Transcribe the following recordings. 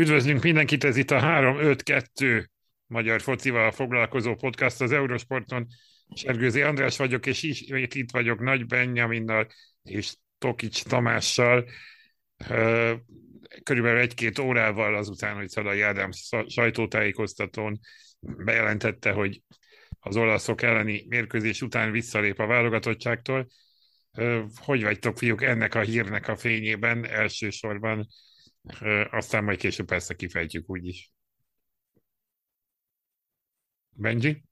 Üdvözlünk mindenkit, ez itt a 3-5-2 magyar focival foglalkozó podcast az Eurosporton. Sergőzi András vagyok, és ismét itt vagyok Nagy Benjaminnal és Tokics Tamással. Körülbelül egy-két órával azután, hogy Szalai Ádám sajtótájékoztatón bejelentette, hogy az olaszok elleni mérkőzés után visszalép a válogatottságtól. Hogy vagytok, fiúk, ennek a hírnek a fényében elsősorban aztán majd később persze kifejtjük úgyis. Benji?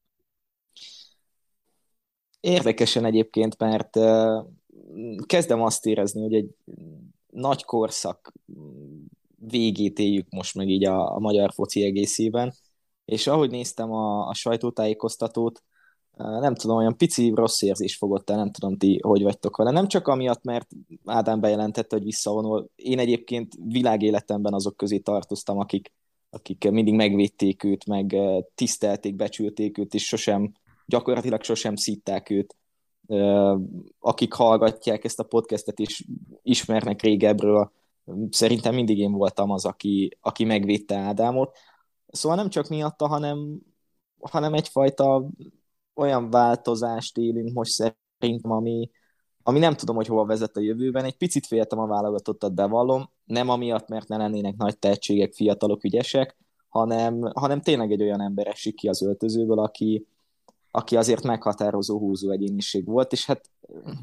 Érdekesen egyébként, mert kezdem azt érezni, hogy egy nagy korszak végét éljük most meg így a, a magyar foci egészében, és ahogy néztem a, a sajtótájékoztatót, nem tudom, olyan pici rossz érzés fogott el, nem tudom ti, hogy vagytok vele. Nem csak amiatt, mert Ádám bejelentette, hogy visszavonul. Én egyébként világéletemben azok közé tartoztam, akik, akik mindig megvédték őt, meg tisztelték, becsülték őt, és sosem, gyakorlatilag sosem szítták őt. Akik hallgatják ezt a podcastet és ismernek régebről, szerintem mindig én voltam az, aki, aki megvédte Ádámot. Szóval nem csak miatta, hanem, hanem egyfajta olyan változást élünk most szerintem, ami, ami nem tudom, hogy hova vezet a jövőben. Egy picit féltem a válogatottat, bevallom, nem amiatt, mert ne lennének nagy tehetségek, fiatalok, ügyesek, hanem, hanem tényleg egy olyan ember esik ki az öltözőből, aki, aki azért meghatározó húzó egyéniség volt, és hát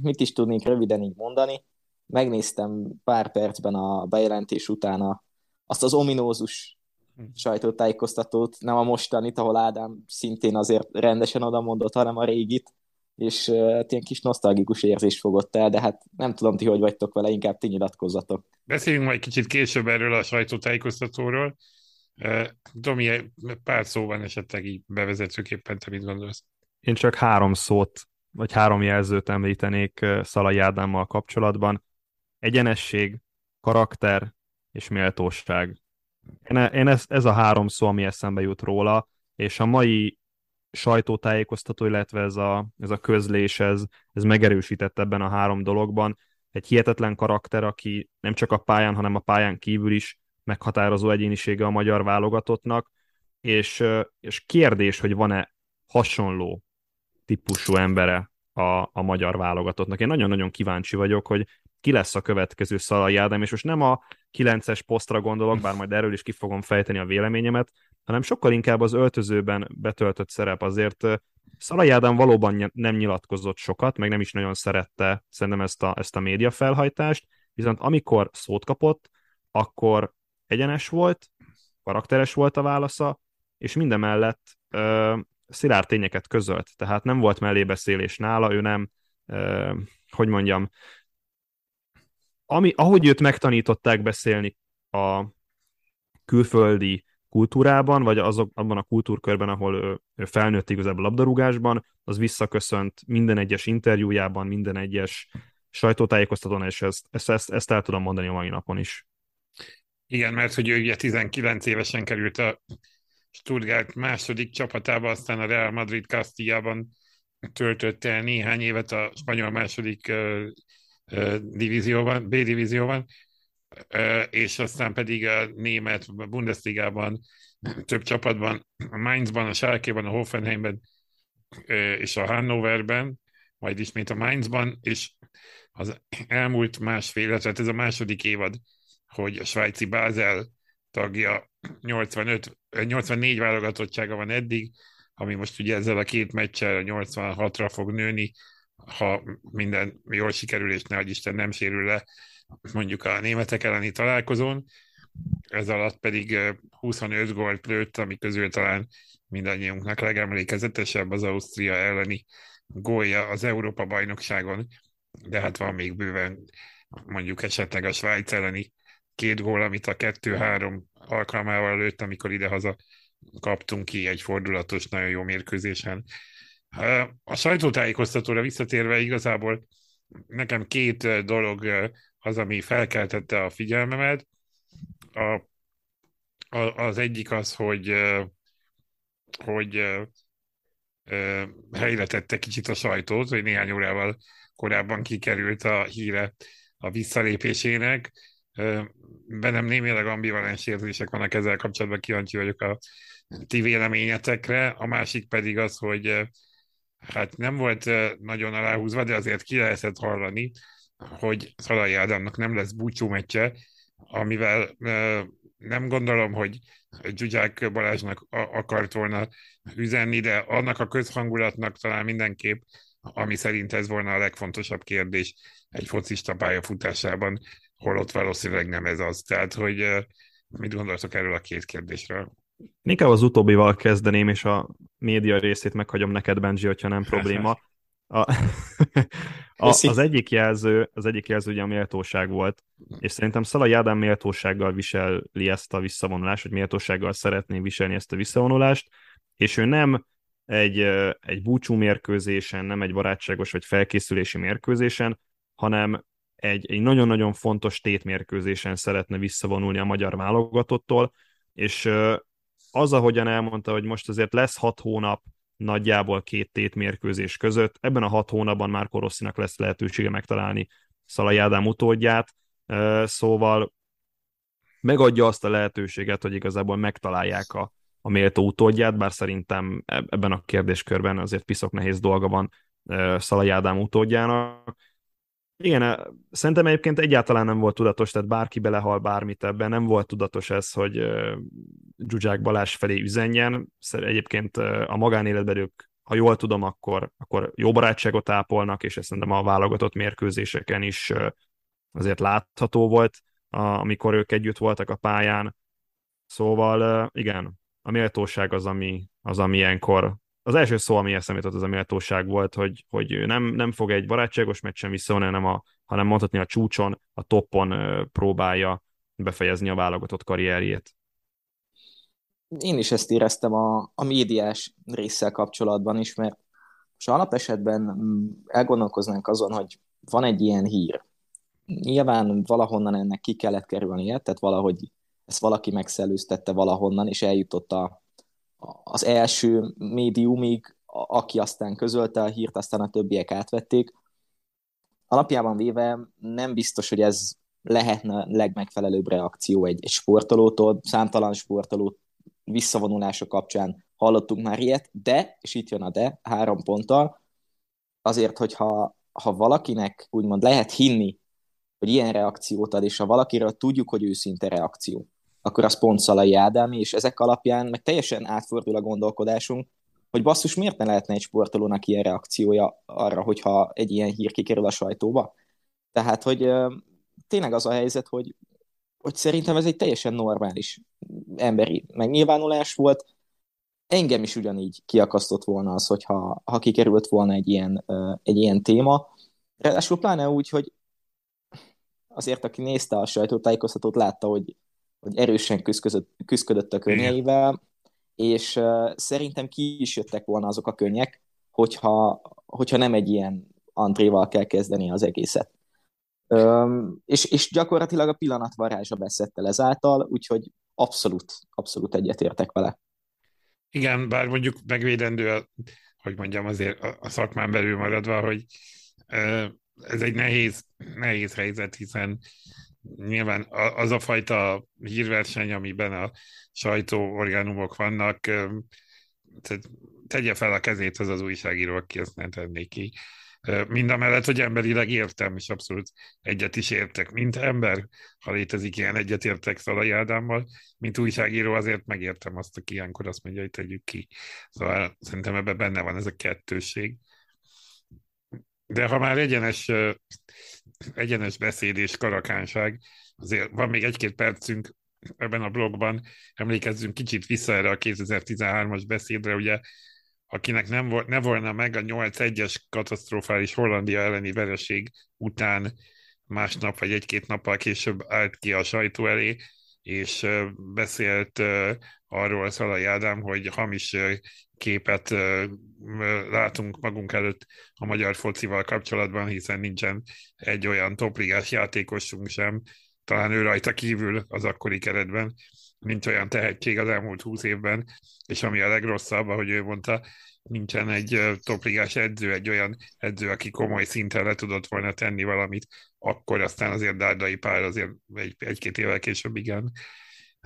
mit is tudnék röviden így mondani, megnéztem pár percben a bejelentés utána azt az ominózus sajtótájékoztatót, nem a mostanit, ahol Ádám szintén azért rendesen oda mondott, hanem a régit, és hát ilyen kis nosztalgikus érzés fogott el, de hát nem tudom ti, hogy vagytok vele, inkább ti nyilatkozzatok. Beszéljünk majd kicsit később erről a sajtótájékoztatóról. Domi, pár szóban esetleg így bevezetőképpen te mit gondolsz? Én csak három szót, vagy három jelzőt említenék Szalai Ádámmal kapcsolatban. Egyenesség, karakter és méltóság. Én, én ez, ez a három szó, ami eszembe jut róla, és a mai sajtótájékoztató, illetve ez a, ez a közlés, ez, ez megerősített ebben a három dologban. Egy hihetetlen karakter, aki nem csak a pályán, hanem a pályán kívül is meghatározó egyénisége a magyar válogatottnak, és, és kérdés, hogy van-e hasonló típusú embere a, a magyar válogatottnak. Én nagyon-nagyon kíváncsi vagyok, hogy ki lesz a következő Szalai Ádám, és most nem a 9-es posztra gondolok, bár majd erről is ki fogom fejteni a véleményemet, hanem sokkal inkább az öltözőben betöltött szerep azért. Szalai Ádám valóban nem nyilatkozott sokat, meg nem is nagyon szerette szerintem ezt a, ezt a média felhajtást, viszont amikor szót kapott, akkor egyenes volt, karakteres volt a válasza, és mindemellett ö, szilárd tényeket közölt, tehát nem volt mellébeszélés nála, ő nem, ö, hogy mondjam, ami, ahogy őt megtanították beszélni a külföldi kultúrában, vagy azok, abban a kultúrkörben, ahol ő, ő felnőtt igazából labdarúgásban, az visszaköszönt minden egyes interjújában, minden egyes sajtótájékoztatón, és ezt, ezt, ezt, ezt el tudom mondani a mai napon is. Igen, mert hogy ő ugye 19 évesen került a Stuttgart második csapatába, aztán a Real Madrid Castilla-ban töltötte el néhány évet a spanyol második divízióban, B divízióban, és aztán pedig a német Bundesligában több csapatban, a Mainzban, a Schalke-ban, a Hoffenheimben és a Hannoverben, majd ismét a Mainzban, és az elmúlt másfél, tehát ez a második évad, hogy a svájci Bázel tagja 85, 84 válogatottsága van eddig, ami most ugye ezzel a két meccsel 86-ra fog nőni, ha minden jól sikerül, és ne Isten nem sérül le mondjuk a németek elleni találkozón, ez alatt pedig 25 gólt lőtt, ami közül talán mindannyiunknak legemlékezetesebb az Ausztria elleni gólja az Európa-bajnokságon, de hát van még bőven mondjuk esetleg a Svájc elleni két gól, amit a kettő-három alkalmával lőtt, amikor idehaza kaptunk ki egy fordulatos, nagyon jó mérkőzésen. A sajtótájékoztatóra visszatérve igazából nekem két dolog az, ami felkeltette a figyelmemet. A, a, az egyik az, hogy, hogy helyre tette kicsit a sajtót, hogy néhány órával korábban kikerült a híre a visszalépésének. bennem némileg ambivalens érzések vannak ezzel kapcsolatban, kíváncsi vagyok a ti véleményetekre. A másik pedig az, hogy hát nem volt nagyon aláhúzva, de azért ki lehetett hallani, hogy Szalai Ádámnak nem lesz búcsú meccse, amivel nem gondolom, hogy Zsuzsák Balázsnak akart volna üzenni, de annak a közhangulatnak talán mindenképp, ami szerint ez volna a legfontosabb kérdés egy focista pályafutásában, holott valószínűleg nem ez az. Tehát, hogy mit gondoltok erről a két kérdésről? Inkább az utóbbival kezdeném, és a média részét meghagyom neked, Benji, hogyha nem probléma. A, a, az egyik jelző, az egyik jelző ugye a méltóság volt, és szerintem Szalai Ádám méltósággal viseli ezt a visszavonulást, vagy méltósággal szeretné viselni ezt a visszavonulást, és ő nem egy, egy búcsú mérkőzésen, nem egy barátságos vagy felkészülési mérkőzésen, hanem egy, egy nagyon-nagyon fontos tétmérkőzésen szeretne visszavonulni a magyar válogatottól, és az, ahogyan elmondta, hogy most azért lesz hat hónap nagyjából két tétmérkőzés között, ebben a hat hónapban már Korosszinak lesz lehetősége megtalálni Szalai Ádám utódját, szóval megadja azt a lehetőséget, hogy igazából megtalálják a, a méltó utódját, bár szerintem ebben a kérdéskörben azért piszok nehéz dolga van Szalai Ádám utódjának, igen, szerintem egyébként egyáltalán nem volt tudatos, tehát bárki belehal bármit ebben, nem volt tudatos ez, hogy Zsuzsák Balázs felé üzenjen. Egyébként a magánéletben ők, ha jól tudom, akkor, akkor jó barátságot ápolnak, és ezt szerintem a válogatott mérkőzéseken is azért látható volt, amikor ők együtt voltak a pályán. Szóval igen, a méltóság az, ami, az, ami ilyenkor az első szó, ami eszembe jutott, az a méltóság volt, hogy, hogy ő nem, nem fog egy barátságos meccsen visszavonni, hanem, a, hanem mondhatni a csúcson, a toppon próbálja befejezni a válogatott karrierjét. Én is ezt éreztem a, a médiás résszel kapcsolatban is, mert most alapesetben mm, elgondolkoznánk azon, hogy van egy ilyen hír. Nyilván valahonnan ennek ki kellett kerülnie, tehát valahogy ezt valaki megszellőztette valahonnan, és eljutott a, az első médiumig, aki aztán közölte a hírt, aztán a többiek átvették. Alapjában véve nem biztos, hogy ez lehetne a legmegfelelőbb reakció egy, egy sportolótól, számtalan sportoló visszavonulása kapcsán hallottunk már ilyet, de, és itt jön a de, három ponttal, azért, hogyha ha valakinek úgymond lehet hinni, hogy ilyen reakciót ad, és ha valakiről tudjuk, hogy őszinte reakció, akkor az pont Szalai Ádámi, és ezek alapján meg teljesen átfordul a gondolkodásunk, hogy basszus, miért ne lehetne egy sportolónak ilyen reakciója arra, hogyha egy ilyen hír kikerül a sajtóba? Tehát, hogy tényleg az a helyzet, hogy, hogy szerintem ez egy teljesen normális emberi megnyilvánulás volt. Engem is ugyanígy kiakasztott volna az, hogyha ha kikerült volna egy ilyen, egy ilyen téma. Ráadásul pláne úgy, hogy azért, aki nézte a sajtótájékoztatót, látta, hogy hogy erősen küzdött, küzdött a könnyeivel, és uh, szerintem ki is jöttek volna azok a könnyek, hogyha, hogyha nem egy ilyen antréval kell kezdeni az egészet. Um, és, és gyakorlatilag a pillanat varázsa beszette el ezáltal, úgyhogy abszolút, abszolút egyetértek vele. Igen, bár mondjuk megvédendő, hogy mondjam, azért a, a szakmán belül maradva, hogy ez egy nehéz, nehéz helyzet, hiszen nyilván az a fajta hírverseny, amiben a sajtóorgánumok vannak, tegye fel a kezét az az újságíró, aki ezt nem tenné ki. Mind a mellett, hogy emberileg értem, és abszolút egyet is értek. Mint ember, ha létezik ilyen egyetértek Szalai Ádámmal, mint újságíró azért megértem azt, aki ilyenkor azt mondja, hogy tegyük ki. Szóval szerintem ebben benne van ez a kettőség. De ha már egyenes, egyenes beszéd és karakánság, azért van még egy-két percünk ebben a blogban, emlékezzünk kicsit vissza erre a 2013-as beszédre, ugye akinek nem volt, ne volna meg a 8-1-es katasztrofális Hollandia elleni vereség után másnap vagy egy-két nappal később állt ki a sajtó elé, és beszélt arról Szalai Ádám, hogy hamis képet látunk magunk előtt a magyar focival kapcsolatban, hiszen nincsen egy olyan topligás játékosunk sem, talán ő rajta kívül az akkori keretben, nincs olyan tehetség az elmúlt húsz évben, és ami a legrosszabb, ahogy ő mondta, nincsen egy topligás edző, egy olyan edző, aki komoly szinten le tudott volna tenni valamit, akkor aztán azért Dárdai Pál azért egy, egy-két évvel később igen.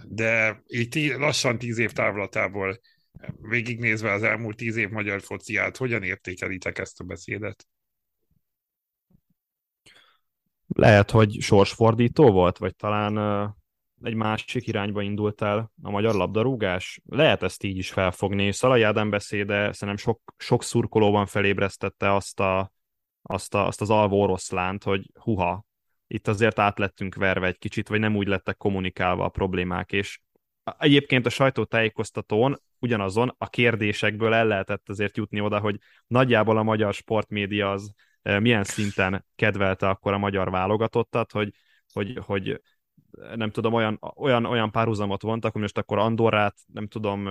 De tí, lassan tíz év távlatából végignézve az elmúlt tíz év magyar fociát, hogyan értékelitek ezt a beszédet? Lehet, hogy sorsfordító volt, vagy talán egy másik irányba indult el a magyar labdarúgás. Lehet ezt így is felfogni. Szalai Ádám beszéde szerintem sok, sok szurkolóban felébresztette azt, a, azt, a, azt az alvó oroszlánt, hogy huha, itt azért át verve egy kicsit, vagy nem úgy lettek kommunikálva a problémák, és egyébként a sajtótájékoztatón ugyanazon a kérdésekből el lehetett azért jutni oda, hogy nagyjából a magyar sportmédia az eh, milyen szinten kedvelte akkor a magyar válogatottat, hogy, hogy, hogy nem tudom, olyan, olyan, olyan párhuzamot vontak, hogy most akkor Andorrát, nem tudom,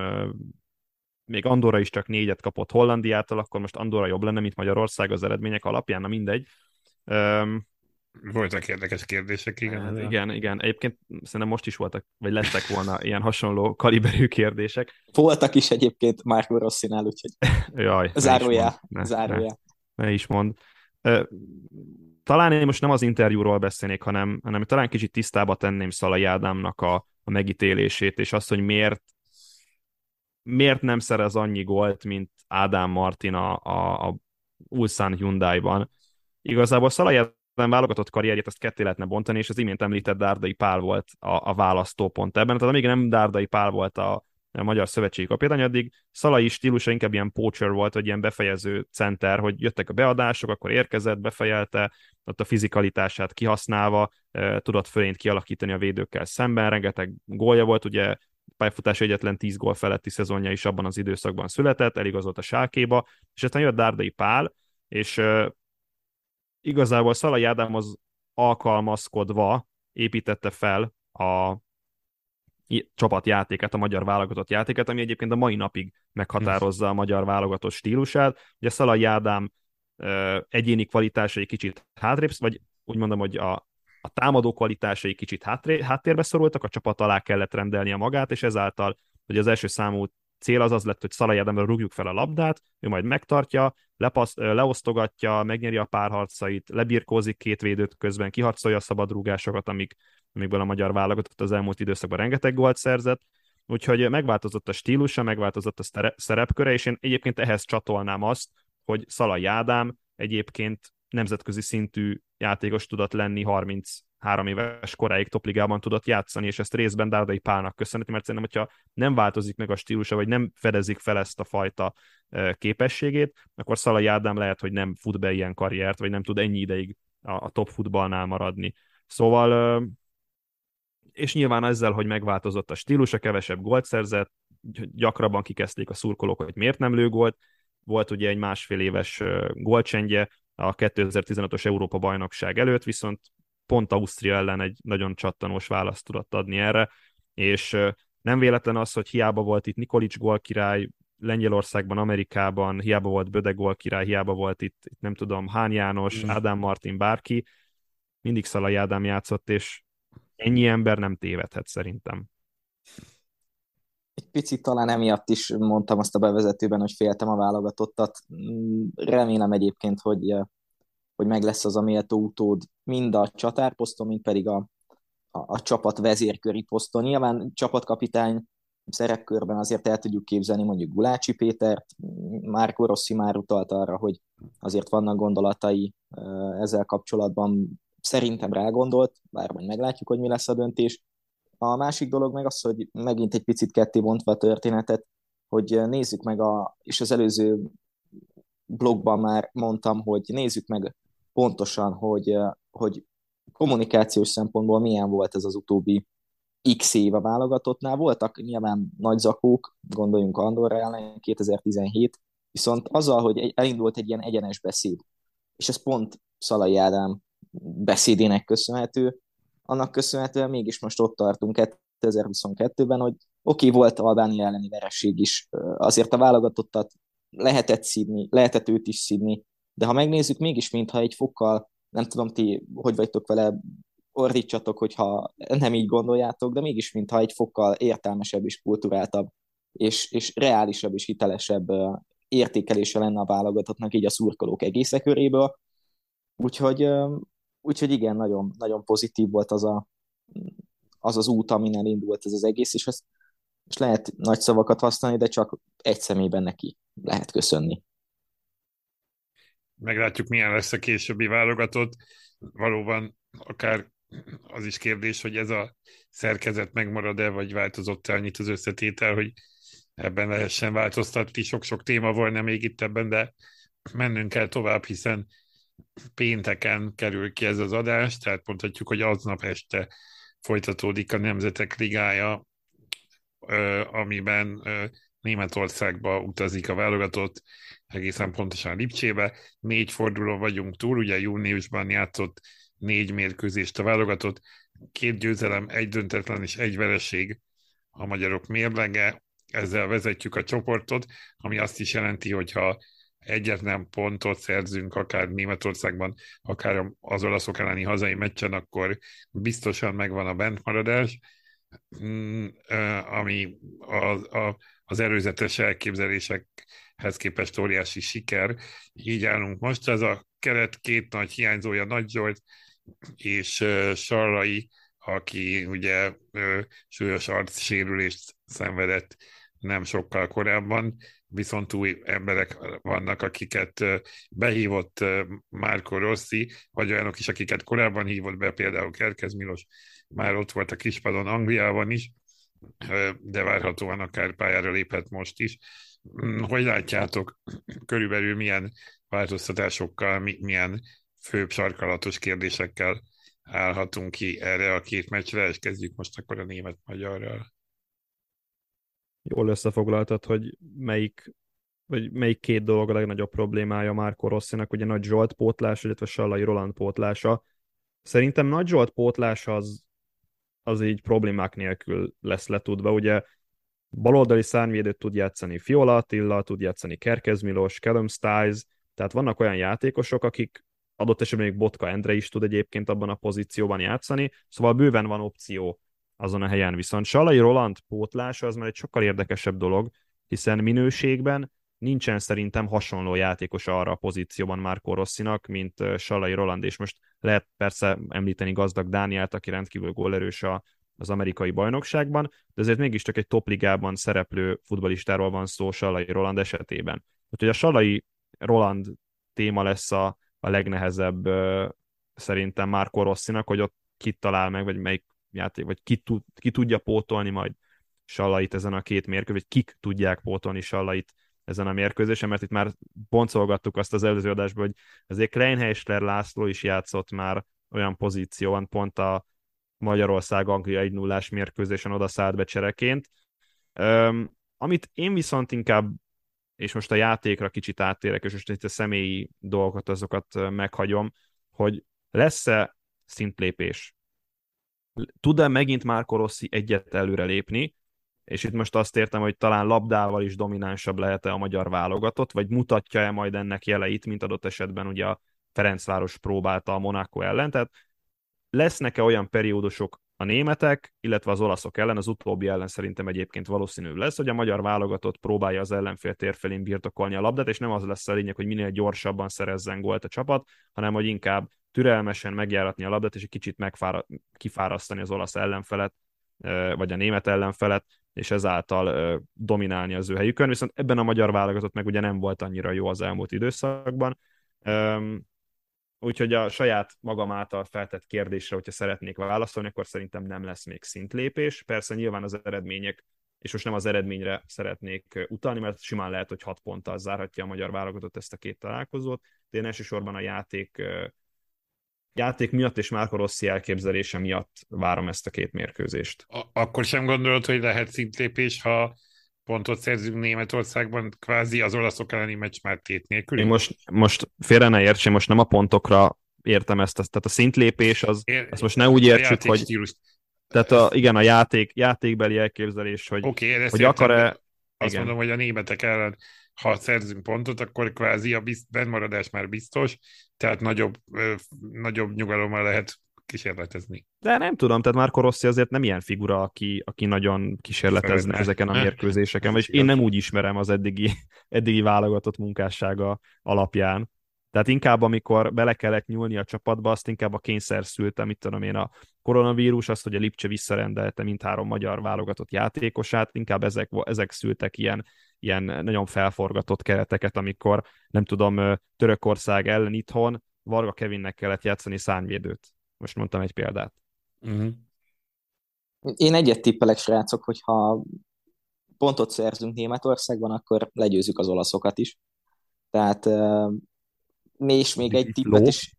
még Andorra is csak négyet kapott Hollandiától, akkor most Andorra jobb lenne, mint Magyarország az eredmények alapján, na mindegy. Voltak érdekes kérdések, igen. Hát, igen, igen. Egyébként szerintem most is voltak, vagy lettek volna ilyen hasonló kaliberű kérdések. Voltak is egyébként Márko Rosszinál, úgyhogy Jaj, zárójá, ne, zárójá. Ne, ne is mond talán én most nem az interjúról beszélnék, hanem, hanem talán kicsit tisztába tenném Szalai Ádámnak a, a megítélését, és azt, hogy miért, miért nem szerez annyi gólt, mint Ádám Martin a, a, a Ulsan Hyundai-ban. Igazából Szalai Ádám válogatott karrierjét ezt ketté lehetne bontani, és az imént említett Dárdai Pál volt a, a választópont ebben. Tehát amíg nem Dárdai Pál volt a, a magyar szövetségi kapitány, addig Szalai stílusa inkább ilyen poacher volt, vagy ilyen befejező center, hogy jöttek a beadások, akkor érkezett, befejelte, ott a fizikalitását kihasználva tudott fölényt kialakítani a védőkkel szemben, rengeteg gólja volt, ugye pályafutás egyetlen 10 gól feletti szezonja is abban az időszakban született, eligazolt a sálkéba, és aztán jött Dárdai Pál, és igazából Szalai Ádám az alkalmazkodva építette fel a csapatjátéket, a magyar válogatott játéket, ami egyébként a mai napig meghatározza a magyar válogatott stílusát. Ugye Szalai Ádám egyéni kvalitásai kicsit hátrébb, vagy úgy mondom, hogy a, a támadó kvalitásai kicsit hátré, háttérbe szorultak, a csapat alá kellett rendelnie magát, és ezáltal, hogy az első számú cél az az lett, hogy Szalai Ádámra rúgjuk fel a labdát, ő majd megtartja, lepasz, leosztogatja, megnyeri a párharcait, lebirkózik két védőt közben, kiharcolja a szabadrúgásokat, amik, amikből a magyar válogatott az elmúlt időszakban rengeteg gólt szerzett, úgyhogy megváltozott a stílusa, megváltozott a szerepköre, és én egyébként ehhez csatolnám azt, hogy Szalai Ádám egyébként nemzetközi szintű játékos tudott lenni 33 éves koráig topligában tudott játszani, és ezt részben Dárdai Pálnak köszönheti, mert szerintem, hogyha nem változik meg a stílusa, vagy nem fedezik fel ezt a fajta képességét, akkor Szalai Ádám lehet, hogy nem fut be ilyen karriert, vagy nem tud ennyi ideig a, a top futballnál maradni. Szóval és nyilván ezzel, hogy megváltozott a stílusa, kevesebb gólt szerzett, gyakrabban kikezdték a szurkolók, hogy miért nem lő gólt, volt ugye egy másfél éves gólcsendje a 2015-ös Európa bajnokság előtt, viszont pont Ausztria ellen egy nagyon csattanós választ tudott adni erre, és nem véletlen az, hogy hiába volt itt Nikolics gólkirály, Lengyelországban, Amerikában, hiába volt Böde gólkirály, hiába volt itt, itt nem tudom, Hán János, mm. Ádám Martin, bárki, mindig Szalai Ádám játszott, és ennyi ember nem tévedhet szerintem. Picit talán emiatt is mondtam azt a bevezetőben, hogy féltem a válogatottat. Remélem egyébként, hogy, hogy meg lesz az a méltó utód mind a csatárposzton, mind pedig a, a, a csapat vezérköri poszton. Nyilván csapatkapitány szerepkörben azért el tudjuk képzelni mondjuk Gulácsi Pétert, Márko Rossi már utalt arra, hogy azért vannak gondolatai ezzel kapcsolatban, szerintem rágondolt, bár majd meglátjuk, hogy mi lesz a döntés. A másik dolog meg az, hogy megint egy picit ketté bontva a történetet, hogy nézzük meg, a, és az előző blogban már mondtam, hogy nézzük meg pontosan, hogy, hogy kommunikációs szempontból milyen volt ez az utóbbi x év a válogatottnál. Voltak nyilván nagy zakók, gondoljunk Andorra ellen 2017, viszont azzal, hogy elindult egy ilyen egyenes beszéd, és ez pont Szalai Ádám beszédének köszönhető, annak köszönhetően mégis most ott tartunk 2022-ben, hogy oké, okay, volt Albánia elleni vereség is, azért a válogatottat lehetett szídni, lehetett őt is szídni, de ha megnézzük, mégis mintha egy fokkal, nem tudom ti, hogy vagytok vele, ordítsatok, hogyha nem így gondoljátok, de mégis mintha egy fokkal értelmesebb és kulturáltabb, és, és reálisabb és hitelesebb értékelése lenne a válogatottnak így a szurkolók egész köréből. Úgyhogy, úgyhogy igen, nagyon, nagyon pozitív volt az, a, az az út, amin elindult ez az egész, és ezt és lehet nagy szavakat használni, de csak egy személyben neki lehet köszönni. Meglátjuk, milyen lesz a későbbi válogatott. Valóban akár az is kérdés, hogy ez a szerkezet megmarad-e, vagy változott-e annyit az összetétel, hogy ebben lehessen változtatni. Sok-sok téma volna még itt ebben, de mennünk kell tovább, hiszen pénteken kerül ki ez az adás, tehát mondhatjuk, hogy aznap este folytatódik a Nemzetek Ligája, amiben Németországba utazik a válogatott, egészen pontosan Lipcsébe. Négy forduló vagyunk túl, ugye júniusban játszott négy mérkőzést a válogatott, két győzelem, egy döntetlen és egy vereség a magyarok mérlege, ezzel vezetjük a csoportot, ami azt is jelenti, hogy ha egyetlen pontot szerzünk akár Németországban, akár az olaszok elleni hazai meccsen, akkor biztosan megvan a bentmaradás, mm, ami az, a, az előzetes elképzelésekhez képest óriási siker. Így állunk most. Ez a keret két nagy hiányzója, Nagy Zsolt és Sarlai, aki ugye súlyos arcsérülést szenvedett nem sokkal korábban, viszont új emberek vannak, akiket behívott Márko Rossi, vagy olyanok is, akiket korábban hívott be, például Kerkez Milos, már ott volt a kispadon Angliában is, de várhatóan akár pályára léphet most is. Mm, hogy látjátok, körülbelül milyen változtatásokkal, milyen főbb sarkalatos kérdésekkel állhatunk ki erre a két meccsre, és kezdjük most akkor a német-magyarral jól összefoglaltad, hogy melyik, vagy melyik két dolog a legnagyobb problémája Márko Rosszinak, ugye Nagy Zsolt pótlás, illetve Sallai Roland pótlása. Szerintem Nagy Zsolt pótlás az, az így problémák nélkül lesz letudva. Ugye baloldali szárnyvédőt tud játszani Fiola Attila, tud játszani Kerkez Milos, Callum Stiles, tehát vannak olyan játékosok, akik adott esetben még Botka Endre is tud egyébként abban a pozícióban játszani, szóval bőven van opció azon a helyen. Viszont Salai Roland pótlása az már egy sokkal érdekesebb dolog, hiszen minőségben nincsen szerintem hasonló játékos arra a pozícióban Marco Rosszinak, mint Salai Roland, és most lehet persze említeni gazdag Dániát, aki rendkívül gólerős a, az amerikai bajnokságban, de azért mégiscsak egy topligában szereplő futbalistáról van szó Salai Roland esetében. Úgyhogy a Salai Roland téma lesz a, a legnehezebb szerintem Marco Rosszinak, hogy ott kit talál meg, vagy melyik játék, vagy ki, tud, ki tudja pótolni majd Sallait ezen a két mérkőzésen, vagy kik tudják pótolni Sallait ezen a mérkőzésen, mert itt már boncolgattuk azt az előző adásban, hogy azért Kleinheisler László is játszott már olyan pozícióban, pont a Magyarország-Anglia 1 0 mérkőzésen oda szállt be csereként. Um, amit én viszont inkább, és most a játékra kicsit áttérek, és most itt a személyi dolgokat, azokat meghagyom, hogy lesz-e szintlépés tud-e megint már Rossi egyet előre lépni, és itt most azt értem, hogy talán labdával is dominánsabb lehet-e a magyar válogatott, vagy mutatja-e majd ennek jeleit, mint adott esetben ugye a Ferencváros próbálta a Monaco ellen, tehát lesznek-e olyan periódusok a németek, illetve az olaszok ellen, az utóbbi ellen szerintem egyébként valószínű lesz, hogy a magyar válogatott próbálja az ellenfél térfelén birtokolni a labdát, és nem az lesz a lényeg, hogy minél gyorsabban szerezzen gólt a csapat, hanem hogy inkább türelmesen megjáratni a labdát, és egy kicsit megfára, kifárasztani az olasz ellenfelet, vagy a német ellenfelet, és ezáltal dominálni az ő helyükön, viszont ebben a magyar válogatott meg ugye nem volt annyira jó az elmúlt időszakban, úgyhogy a saját magam által feltett kérdésre, hogyha szeretnék válaszolni, akkor szerintem nem lesz még szintlépés. Persze nyilván az eredmények, és most nem az eredményre szeretnék utalni, mert simán lehet, hogy hat ponttal zárhatja a magyar válogatott ezt a két találkozót, de én elsősorban a játék játék miatt és Márko Rossi elképzelése miatt várom ezt a két mérkőzést. Akkor sem gondolod, hogy lehet szintlépés, ha pontot szerzünk Németországban, kvázi az olaszok elleni meccs már tét nélkül? Én most, most félre ne értsem, most nem a pontokra értem ezt, tehát a szintlépés, az, Ér, ezt most ne úgy értsük, hogy... Stílus. Tehát a, igen, a játék, játékbeli elképzelés, hogy, okay, hogy akar-e... Azt igen. mondom, hogy a németek ellen ha szerzünk pontot, akkor kvázi a bizt, bennmaradás már biztos, tehát nagyobb, nagyobb nyugalommal lehet kísérletezni. De nem tudom, tehát Marco Rossi azért nem ilyen figura, aki, aki nagyon kísérletezne Szeretne. ezeken a mérkőzéseken, és én nem úgy ismerem az eddigi, eddigi válogatott munkássága alapján. Tehát inkább, amikor bele kellett nyúlni a csapatba, azt inkább a kényszer szülte, mit tudom én, a koronavírus, azt, hogy a Lipcse visszarendelte mindhárom magyar válogatott játékosát, inkább ezek, ezek szültek ilyen, ilyen nagyon felforgatott kereteket, amikor, nem tudom, Törökország ellen itthon Varga Kevinnek kellett játszani szárnyvédőt. Most mondtam egy példát. Uh-huh. Én egyet tippelek, srácok, hogyha pontot szerzünk Németországban, akkor legyőzzük az olaszokat is. Tehát és még egy tippet is,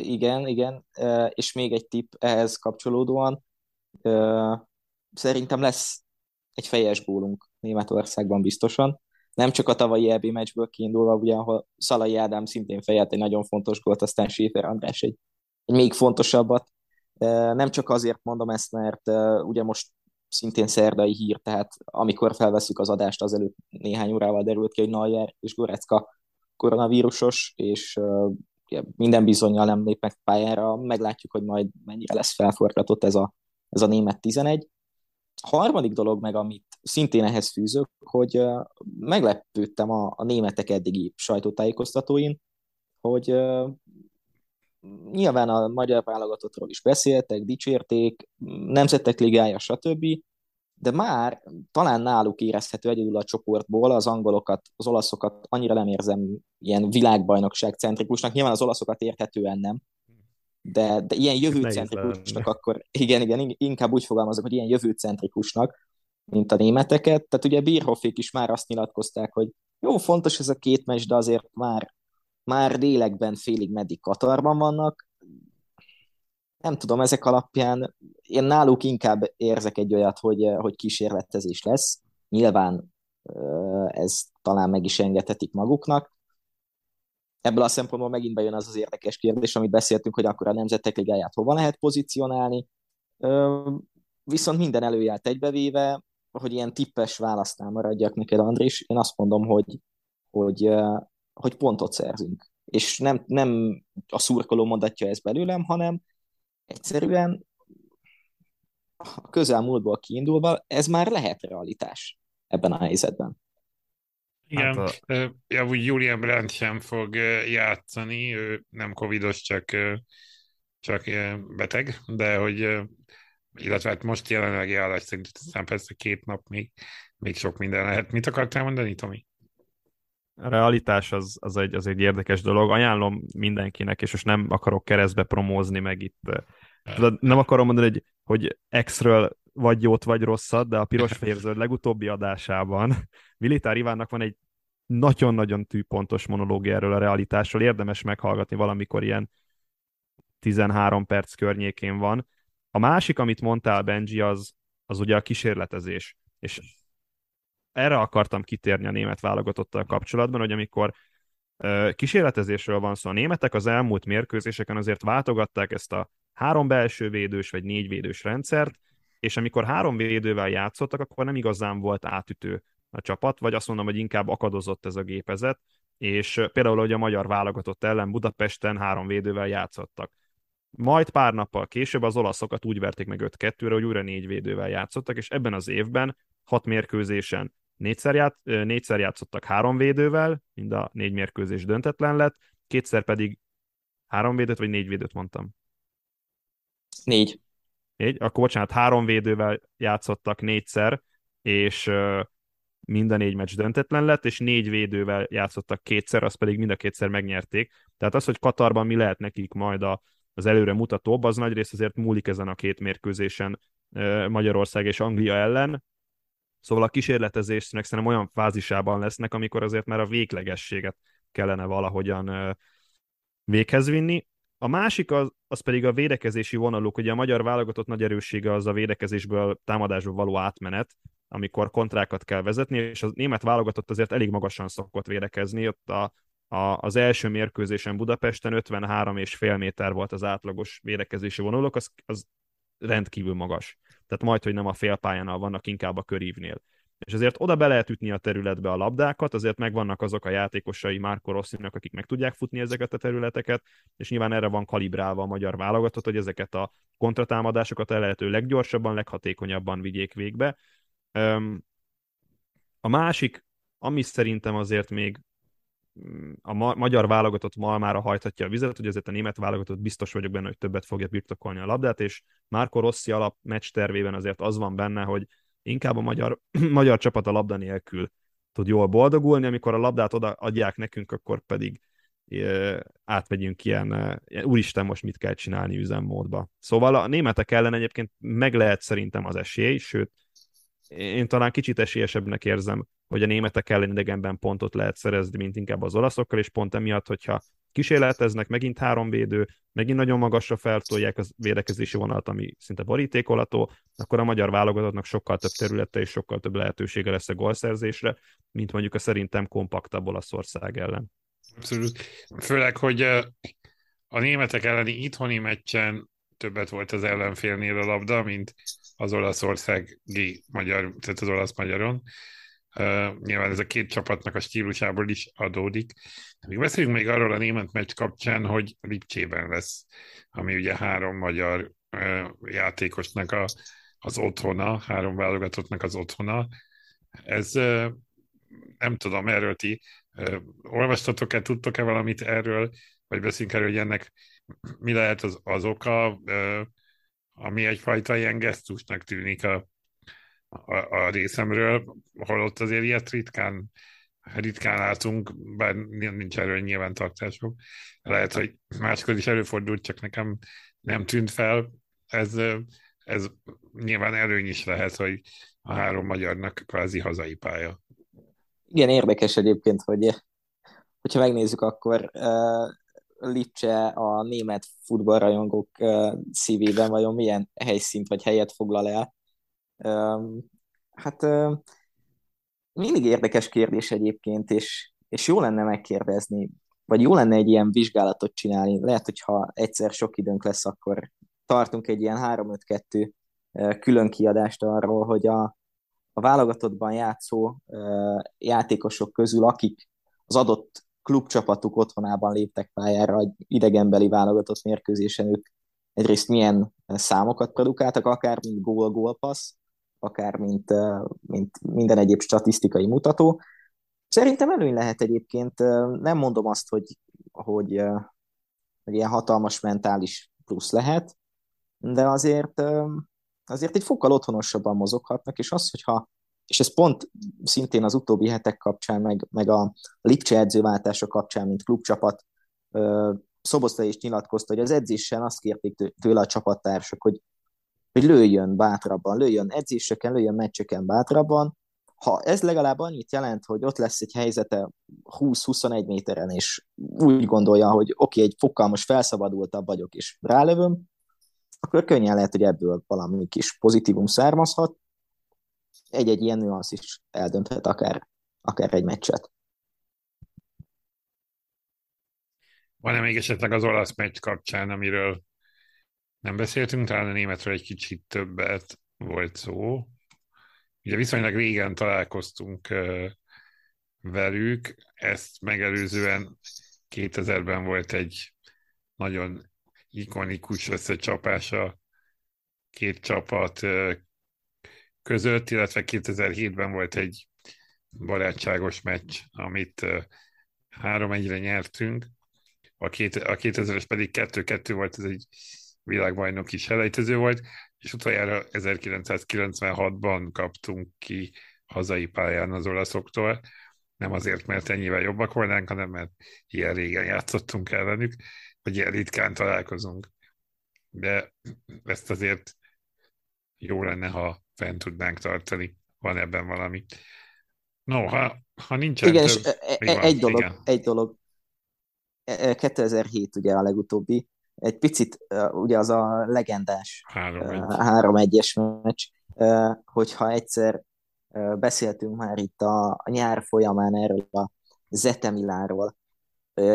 igen, igen, és még egy tipp ehhez kapcsolódóan, szerintem lesz egy fejes gólunk Németországban biztosan, nem csak a tavalyi EB meccsből kiindulva, ugye, ahol Szalai Ádám szintén fejelt egy nagyon fontos gólt, aztán Schäfer András egy, egy még fontosabbat. Nem csak azért mondom ezt, mert ugye most szintén szerdai hír, tehát amikor felveszük az adást, azelőtt néhány órával derült ki, hogy Neuer és Gorecka koronavírusos, és minden bizonyal nem lépnek pályára, meglátjuk, hogy majd mennyire lesz felforgatott ez a, ez a német 11. Harmadik dolog meg, amit szintén ehhez fűzök, hogy meglepődtem a, a németek eddigi sajtótájékoztatóin, hogy nyilván a magyar válogatottról is beszéltek, dicsérték, nemzetek ligája, stb., de már talán náluk érezhető egyedül a csoportból az angolokat, az olaszokat annyira nem érzem ilyen világbajnokság centrikusnak, nyilván az olaszokat érthetően nem, de, de ilyen jövőcentrikusnak akkor, igen, igen, inkább úgy fogalmazok, hogy ilyen jövőcentrikusnak, mint a németeket. Tehát ugye Bírhoffék is már azt nyilatkozták, hogy jó, fontos ez a két meccs, de azért már, már délekben félig meddig Katarban vannak, nem tudom, ezek alapján én náluk inkább érzek egy olyat, hogy, hogy kísérletezés lesz. Nyilván ez talán meg is engedhetik maguknak. Ebből a szempontból megint bejön az az érdekes kérdés, amit beszéltünk, hogy akkor a Nemzetek Ligáját hova lehet pozícionálni. Viszont minden előjárt egybevéve, hogy ilyen tippes választál maradjak neked, Andris, én azt mondom, hogy, hogy, hogy pontot szerzünk. És nem, nem a szurkoló mondatja ezt belőlem, hanem egyszerűen a közelmúltból kiindulva ez már lehet realitás ebben a helyzetben. Igen, hát a... ja, úgy Julian Brandt sem fog játszani, ő nem covidos, csak, csak beteg, de hogy illetve hát most jelenlegi állás szerint aztán persze két nap még, még sok minden lehet. Mit akartál mondani, Tomi? A realitás az, az, egy, az egy érdekes dolog. Ajánlom mindenkinek, és most nem akarok keresztbe promózni, meg itt Tudod, nem akarom mondani, hogy, hogy X-ről vagy jót, vagy rosszat, de a piros fehér legutóbbi adásában Militár Ivánnak van egy nagyon-nagyon tűpontos monológia erről a realitásról, érdemes meghallgatni valamikor ilyen 13 perc környékén van. A másik, amit mondtál, Benji, az, az ugye a kísérletezés. És erre akartam kitérni a német válogatottal kapcsolatban, hogy amikor kísérletezésről van szó, a németek az elmúlt mérkőzéseken azért váltogatták ezt a három belső védős vagy négy védős rendszert, és amikor három védővel játszottak, akkor nem igazán volt átütő a csapat, vagy azt mondom, hogy inkább akadozott ez a gépezet, és például, hogy a magyar válogatott ellen Budapesten három védővel játszottak. Majd pár nappal később az olaszokat úgy verték meg 5-2-re, hogy újra négy védővel játszottak, és ebben az évben hat mérkőzésen négyszer, ját, négyszer játszottak három védővel, mind a négy mérkőzés döntetlen lett, kétszer pedig három védőt, vagy négy védőt mondtam. Négy. Négy? Akkor bocsánat, három védővel játszottak négyszer, és mind a négy meccs döntetlen lett, és négy védővel játszottak kétszer, azt pedig mind a kétszer megnyerték. Tehát az, hogy Katarban mi lehet nekik majd a, az előre mutatóbb, az nagyrészt azért múlik ezen a két mérkőzésen Magyarország és Anglia ellen. Szóval a kísérletezésnek szerintem olyan fázisában lesznek, amikor azért már a véglegességet kellene valahogyan véghez vinni. A másik az, az pedig a védekezési vonaluk. Ugye a magyar válogatott nagy erőssége az a védekezésből támadásba való átmenet, amikor kontrákat kell vezetni, és a német válogatott azért elég magasan szokott védekezni. Ott a, a, az első mérkőzésen Budapesten 53 és fél méter volt az átlagos védekezési vonaluk, az, az rendkívül magas. Tehát majd, hogy nem a félpályánál vannak, inkább a körívnél. És azért oda be lehet ütni a területbe a labdákat, azért megvannak azok a játékosai Márko Rosszinak, akik meg tudják futni ezeket a területeket, és nyilván erre van kalibrálva a magyar válogatott, hogy ezeket a kontratámadásokat el lehető leggyorsabban, leghatékonyabban vigyék végbe. A másik, ami szerintem azért még mm, a ma- magyar válogatott malmára hajthatja a vizet, hogy azért a német válogatott biztos vagyok benne, hogy többet fogja birtokolni a labdát, és Márko Rossi alap meccs tervében azért az van benne, hogy inkább a magyar, magyar csapat a labda nélkül tud jól boldogulni, amikor a labdát oda adják nekünk, akkor pedig átmegyünk ilyen, úristen, most mit kell csinálni üzemmódba. Szóval a németek ellen egyébként meg lehet szerintem az esély, sőt, én talán kicsit esélyesebbnek érzem, hogy a németek ellen idegenben pontot lehet szerezni, mint inkább az olaszokkal, és pont emiatt, hogyha kísérleteznek, megint három védő, megint nagyon magasra feltolják az védekezési vonalat, ami szinte borítékolató, akkor a magyar válogatottnak sokkal több területe és sokkal több lehetősége lesz a gólszerzésre, mint mondjuk a szerintem kompaktabb Olaszország ellen. Abszolút. Főleg, hogy a németek elleni itthoni meccsen többet volt az ellenfélnél a labda, mint az olaszországi magyar, tehát az olasz-magyaron. Uh, nyilván ez a két csapatnak a stílusából is adódik. Még beszéljünk még arról a német meccs kapcsán, hogy Lipcsében lesz, ami ugye három magyar uh, játékosnak a, az otthona, három válogatottnak az otthona. Ez uh, nem tudom, erről ti olvastatok-e, tudtok-e valamit erről, vagy beszélünk erről, hogy ennek mi lehet az, az oka, ami egyfajta ilyen gesztusnak tűnik a, a, a részemről, holott azért ilyet ritkán, ritkán látunk, bár nincs erről nyilvántartások. Lehet, hogy máskor is előfordult, csak nekem nem tűnt fel. Ez, ez nyilván előny is lehet, hogy a három magyarnak kvázi hazai pálya. Igen, érdekes egyébként, hogy hogyha megnézzük, akkor uh, Lipcse a német futballrajongók uh, szívében vajon milyen helyszínt vagy helyet foglal el. Hát mindig érdekes kérdés egyébként, és, és jó lenne megkérdezni, vagy jó lenne egy ilyen vizsgálatot csinálni. Lehet, hogyha egyszer sok időnk lesz, akkor tartunk egy ilyen 3-5-2 külön kiadást arról, hogy a, a válogatottban játszó játékosok közül, akik az adott klubcsapatuk otthonában léptek pályára egy idegenbeli válogatott mérkőzésen, ők egyrészt milyen számokat produkáltak, akár mint gól-gólpassz, akár mint, mint minden egyéb statisztikai mutató. Szerintem előny lehet egyébként, nem mondom azt, hogy, hogy, hogy ilyen hatalmas mentális plusz lehet, de azért, azért egy fokkal otthonosabban mozoghatnak, és az, hogyha és ez pont szintén az utóbbi hetek kapcsán, meg, meg a Lipcse edzőváltása kapcsán, mint klubcsapat, Szoboszta is nyilatkozta, hogy az edzésen azt kérték tőle a csapattársak, hogy, hogy lőjön bátrabban, lőjön edzéseken, lőjön meccseken bátrabban. Ha ez legalább annyit jelent, hogy ott lesz egy helyzete 20-21 méteren, és úgy gondolja, hogy oké, okay, egy fokkal most felszabadultabb vagyok, és rálövöm, akkor könnyen lehet, hogy ebből valami kis pozitívum származhat, egy-egy ilyen nüansz is eldönthet akár, akár egy meccset. Van-e még esetleg az olasz meccs kapcsán, amiről nem beszéltünk, talán a németről egy kicsit többet volt szó. Ugye viszonylag régen találkoztunk velük, ezt megelőzően 2000-ben volt egy nagyon ikonikus összecsapása két csapat között, illetve 2007-ben volt egy barátságos meccs, amit három egyre nyertünk, a, két, a 2000-es pedig 2-2 volt, ez egy világbajnoki selejtező volt, és utoljára 1996-ban kaptunk ki hazai pályán az olaszoktól, nem azért, mert ennyivel jobbak volnánk, hanem mert ilyen régen játszottunk ellenük, vagy ilyen ritkán találkozunk. De ezt azért jó lenne, ha fent tudnánk tartani. Van ebben valami. No, ha, ha nincsen Igen, több, és e, e, egy dolog, igen. egy dolog. 2007 e, ugye a legutóbbi, egy picit ugye az a legendás 3-1-es meccs, hogyha egyszer beszéltünk már itt a, a nyár folyamán erről a Zete Milánról,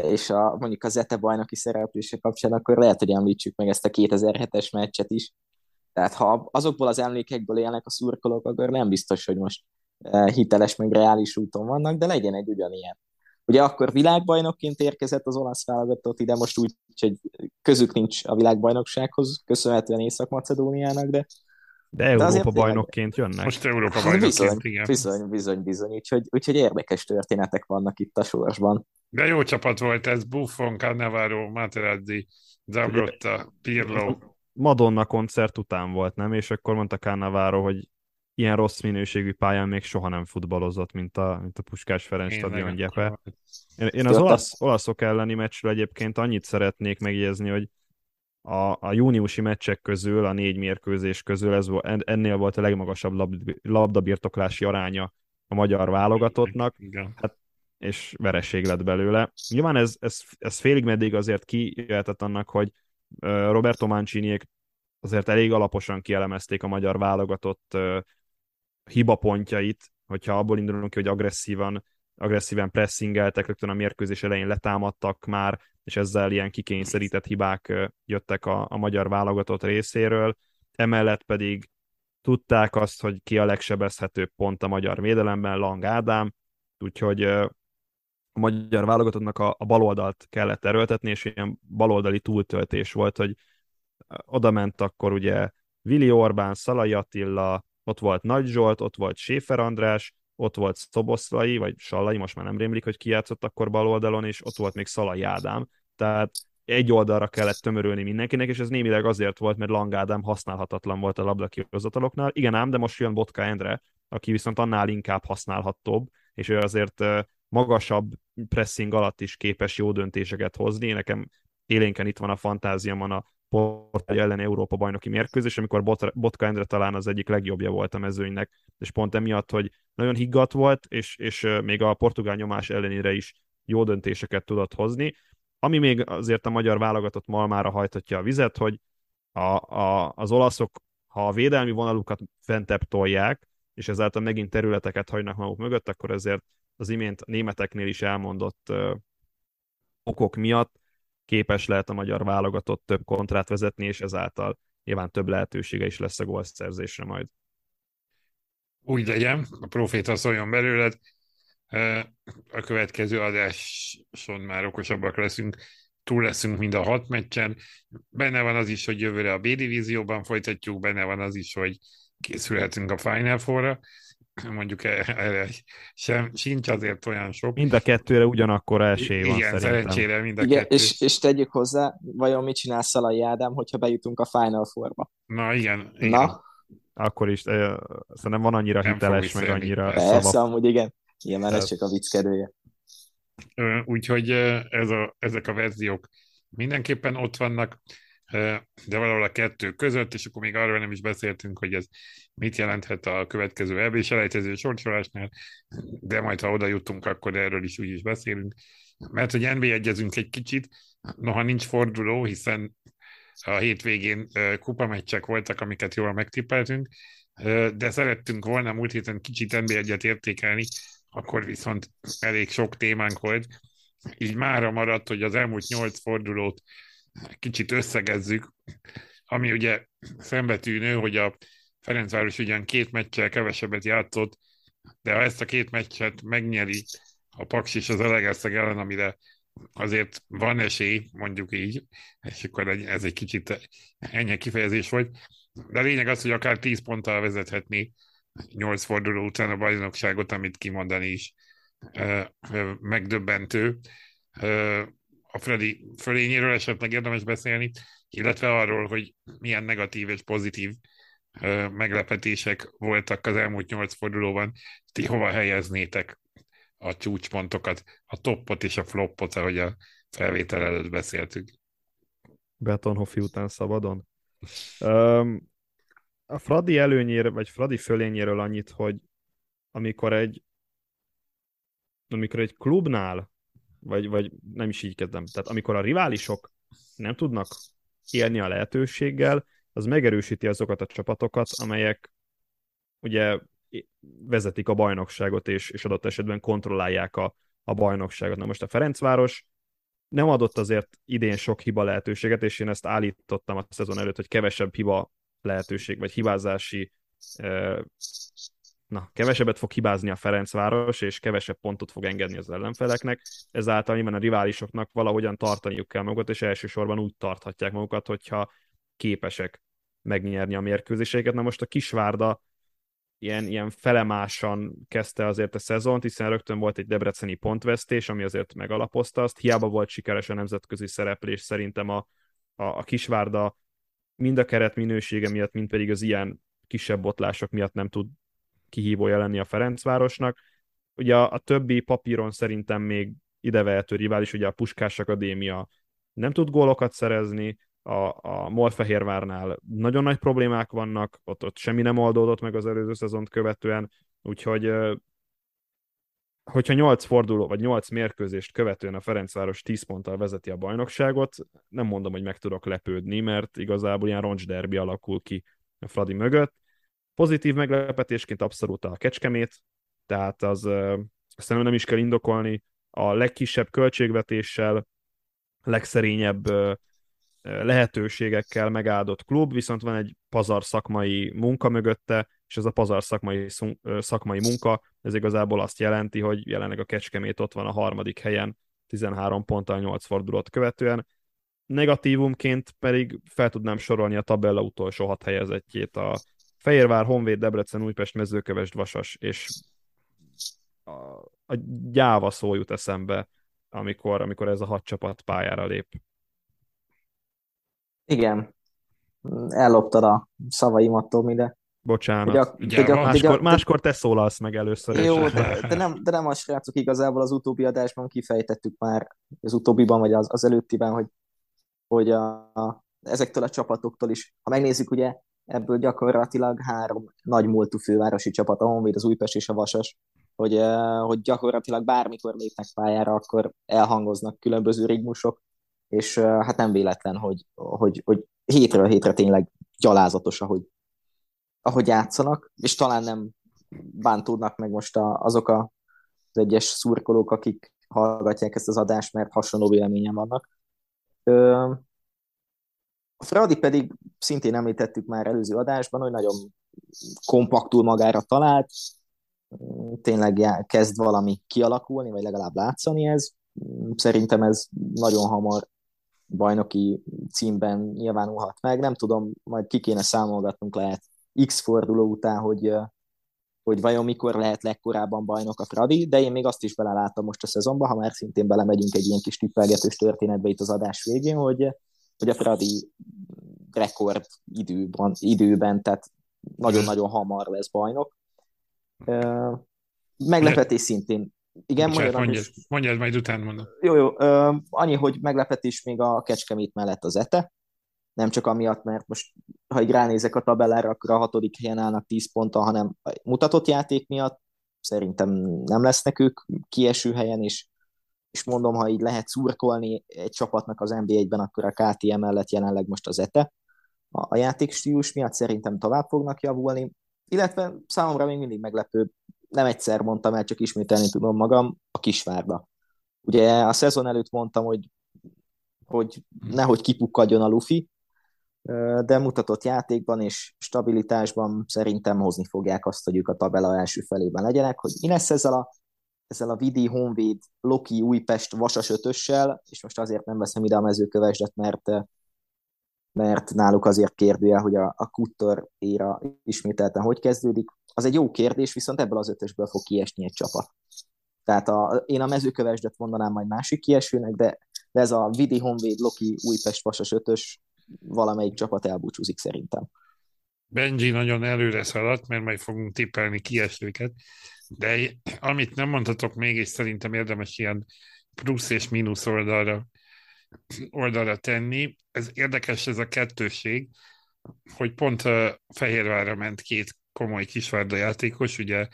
és a, mondjuk a Zete bajnoki szereplése kapcsán, akkor lehet, hogy említsük meg ezt a 2007-es meccset is, tehát ha azokból az emlékekből élnek a szurkolók, akkor nem biztos, hogy most hiteles, meg reális úton vannak, de legyen egy ugyanilyen. Ugye akkor világbajnokként érkezett az olasz válogatott ide, most úgy, hogy közük nincs a világbajnoksághoz, köszönhetően Észak-Macedóniának, de de Európa de bajnokként jönnek. Most Európa hát bajnokként, bizony, igen. Bizony, bizony, bizony. Úgyhogy, úgyhogy érdekes történetek vannak itt a sorsban. De jó csapat volt ez, Buffon, Cannavaro, Materazzi, Zabrotta, Pirlo. Madonna koncert után volt, nem? És akkor mondta Cannavaro, hogy ilyen rossz minőségű pályán még soha nem futballozott, mint a, mint a Puskás Ferenc stadion gyepe. Én, én az olasz, olaszok elleni meccsről egyébként annyit szeretnék megjegyezni, hogy a, a júniusi meccsek közül, a négy mérkőzés közül ez, ennél volt a legmagasabb lab, labdabirtoklási aránya a magyar válogatottnak, Igen. Hát, és vereség lett belőle. Nyilván ez, ez, ez félig meddig azért kijöhetett annak, hogy Roberto Manciniék azért elég alaposan kielemezték a magyar válogatott hibapontjait, hogyha abból indulunk ki, hogy agresszívan, agresszíven pressingeltek, rögtön a mérkőzés elején letámadtak már, és ezzel ilyen kikényszerített hibák jöttek a, a magyar válogatott részéről. Emellett pedig tudták azt, hogy ki a legsebezhetőbb pont a magyar védelemben, Lang Ádám, úgyhogy a magyar válogatottnak a, a baloldalt kellett erőltetni, és ilyen baloldali túltöltés volt, hogy oda akkor ugye Vili Orbán, Szalai Attila, ott volt Nagy Zsolt, ott volt Séfer András, ott volt Szoboszlai, vagy Sallai, most már nem rémlik, hogy ki játszott akkor bal oldalon, és ott volt még Szalai Ádám. Tehát egy oldalra kellett tömörülni mindenkinek, és ez némileg azért volt, mert Lang Ádám használhatatlan volt a labdakihozataloknál. Igen ám, de most jön Botka Endre, aki viszont annál inkább használhatóbb, és ő azért magasabb pressing alatt is képes jó döntéseket hozni. Nekem élénken itt van a fantáziamon a Portugália ellen Európa bajnoki mérkőzés, amikor Botka Endre talán az egyik legjobbja volt a mezőnynek, és pont emiatt, hogy nagyon higgadt volt, és, és még a portugál nyomás ellenére is jó döntéseket tudott hozni. Ami még azért a magyar válogatott malmára hajtatja a vizet, hogy a, a, az olaszok, ha a védelmi vonalukat fentebb tolják, és ezáltal megint területeket hagynak maguk mögött, akkor ezért az imént németeknél is elmondott ö, okok miatt képes lehet a magyar válogatott több kontrát vezetni, és ezáltal nyilván több lehetősége is lesz a gólszerzésre majd. Úgy legyen, a proféta szóljon belőled. A következő adáson már okosabbak leszünk, túl leszünk mind a hat meccsen. Benne van az is, hogy jövőre a B-divízióban folytatjuk, benne van az is, hogy készülhetünk a Final Four-ra mondjuk e- erre sem, sincs azért olyan sok. Mind a kettőre ugyanakkor esély van Igen, szerintem. szerencsére mind a Igen, kettő. és, és tegyük hozzá, vajon mit csinál Szalai Ádám, hogyha bejutunk a Final Four-ba? Na igen. igen. Na, Akkor is, eh, szerintem van annyira Nem hiteles, meg annyira persze, szava. amúgy igen. Igen, mert ez csak a vicckedője. Ö, Úgyhogy ez a, ezek a verziók mindenképpen ott vannak, de valahol a kettő között, és akkor még arról nem is beszéltünk, hogy ez mit jelenthet a következő EB selejtező sorsolásnál, de majd ha oda jutunk, akkor erről is úgy is beszélünk. Mert hogy NB egyezünk egy kicsit, noha nincs forduló, hiszen a hétvégén kupameccsek voltak, amiket jól megtippeltünk, de szerettünk volna múlt héten kicsit NB egyet értékelni, akkor viszont elég sok témánk volt, így mára maradt, hogy az elmúlt nyolc fordulót kicsit összegezzük, ami ugye szembetűnő, hogy a Ferencváros ugyan két meccsel kevesebbet játszott, de ha ezt a két meccset megnyeri a Paks és az Elegeszeg ellen, amire azért van esély, mondjuk így, és akkor ez egy kicsit ennyi kifejezés volt, de a lényeg az, hogy akár 10 ponttal vezethetné 8 forduló után a bajnokságot, amit kimondani is megdöbbentő. A Freddy fölényéről esetleg érdemes beszélni, illetve arról, hogy milyen negatív és pozitív ö, meglepetések voltak az elmúlt nyolc fordulóban. Ti hova helyeznétek a csúcspontokat, a toppot és a floppot, ahogy a felvétel előtt beszéltük? Betonhoffi után szabadon. Um, a Fradi előnyére, vagy Fradi fölényéről annyit, hogy amikor egy amikor egy klubnál, vagy, vagy nem is így kezdem, tehát amikor a riválisok nem tudnak élni a lehetőséggel, az megerősíti azokat a csapatokat, amelyek ugye vezetik a bajnokságot, és, és adott esetben kontrollálják a, a bajnokságot. Na most a Ferencváros nem adott azért idén sok hiba lehetőséget, és én ezt állítottam a szezon előtt, hogy kevesebb hiba lehetőség, vagy hibázási na, kevesebbet fog hibázni a Ferencváros, és kevesebb pontot fog engedni az ellenfeleknek, ezáltal nyilván a riválisoknak valahogyan tartaniuk kell magukat, és elsősorban úgy tarthatják magukat, hogyha képesek megnyerni a mérkőzéseiket. Na most a Kisvárda ilyen, ilyen felemásan kezdte azért a szezont, hiszen rögtön volt egy debreceni pontvesztés, ami azért megalapozta azt. Hiába volt sikeres a nemzetközi szereplés, szerintem a, a, a Kisvárda mind a keret minősége miatt, mind pedig az ilyen kisebb botlások miatt nem tud kihívója lenni a Ferencvárosnak. Ugye a, a többi papíron szerintem még idevehető rivális, ugye a Puskás Akadémia nem tud gólokat szerezni, a, a Molfehérvárnál nagyon nagy problémák vannak, ott, ott semmi nem oldódott meg az előző szezont követően, úgyhogy hogyha 8 forduló, vagy 8 mérkőzést követően a Ferencváros 10 ponttal vezeti a bajnokságot, nem mondom, hogy meg tudok lepődni, mert igazából ilyen roncsderbi alakul ki a Fradi mögött. Pozitív meglepetésként abszolút a Kecskemét, tehát az szerintem nem is kell indokolni, a legkisebb költségvetéssel, legszerényebb lehetőségekkel megáldott klub, viszont van egy pazar szakmai munka mögötte, és ez a pazar szakmai, szakmai munka, ez igazából azt jelenti, hogy jelenleg a Kecskemét ott van a harmadik helyen, 13 ponttal 8 fordulót követően. Negatívumként pedig fel tudnám sorolni a tabella utolsó hat helyezettjét, a Fehérvár, Honvéd, Debrecen, Újpest, Mezőkövesd, Vasas, és a, a gyáva szó jut eszembe, amikor, amikor ez a hat csapat pályára lép. Igen, elloptad a szavaimat, Tomi, de... Bocsánat. Ugye, ugye, ugye, máskor, de, máskor te szólalsz meg először. Jó, de, de, nem, de nem a srácok igazából az utóbbi adásban kifejtettük már, az utóbbiban, vagy az, az előttiben, hogy, hogy a, a, ezektől a csapatoktól is, ha megnézzük, ugye ebből gyakorlatilag három nagy múltú fővárosi csapat, a Honvéd, az Újpest és a Vasas, hogy, hogy gyakorlatilag bármikor lépnek pályára, akkor elhangoznak különböző rigmusok, és hát nem véletlen, hogy, hogy, hogy hétről hétre tényleg gyalázatos, ahogy, ahogy játszanak, és talán nem bántódnak meg most a, azok a, az egyes szurkolók, akik hallgatják ezt az adást, mert hasonló véleményen vannak. A Fradi pedig szintén említettük már előző adásban, hogy nagyon kompaktul magára talált, tényleg kezd valami kialakulni, vagy legalább látszani ez. Szerintem ez nagyon hamar bajnoki címben nyilvánulhat meg. Nem tudom, majd ki kéne számolgatnunk lehet X forduló után, hogy, hogy vajon mikor lehet legkorábban bajnok a Fradi, de én még azt is beleláttam most a szezonban, ha már szintén belemegyünk egy ilyen kis tippelgetős történetbe itt az adás végén, hogy, hogy a Fradi rekord időben, időben tehát nagyon-nagyon hamar lesz bajnok. Meglepetés szintén igen, Bocsánat, mondjad, is... mondjad, majd utána mondom. Jó, jó. Annyi, hogy meglepetés még a Kecskemét mellett az ETE. Nem csak amiatt, mert most, ha így ránézek a tabellára, akkor a hatodik helyen állnak 10 ponttal, hanem mutatott játék miatt szerintem nem lesznek ők kieső helyen, és, és mondom, ha így lehet szurkolni egy csapatnak az NBA-ben, akkor a KTM mellett jelenleg most az ETE. A, a játékstílus miatt szerintem tovább fognak javulni, illetve számomra még mindig meglepő nem egyszer mondtam el, csak ismételni tudom magam, a Kisvárda. Ugye a szezon előtt mondtam, hogy, hogy nehogy kipukkadjon a Luffy, de mutatott játékban és stabilitásban szerintem hozni fogják azt, hogy ők a tabela első felében legyenek, hogy mi lesz ezzel a, ezzel a Vidi, Honvéd, Loki, Újpest, Vasas ötössel, és most azért nem veszem ide a mezőkövesdet, mert mert náluk azért kérdője, hogy a, a Kuttor éra ismételten hogy kezdődik. Az egy jó kérdés, viszont ebből az ötösből fog kiesni egy csapat. Tehát a, én a mezőkövesdet mondanám majd másik kiesőnek, de, de ez a Vidi, Honvéd, Loki, Újpest, Vasas ötös valamelyik csapat elbúcsúzik szerintem. Benji nagyon előre szaladt, mert majd fogunk tippelni kiesőket, de amit nem mondhatok még, és szerintem érdemes ilyen plusz és mínusz oldalra oldalra tenni. Ez érdekes ez a kettőség, hogy pont Fehérvárra ment két komoly kisvárda játékos, ugye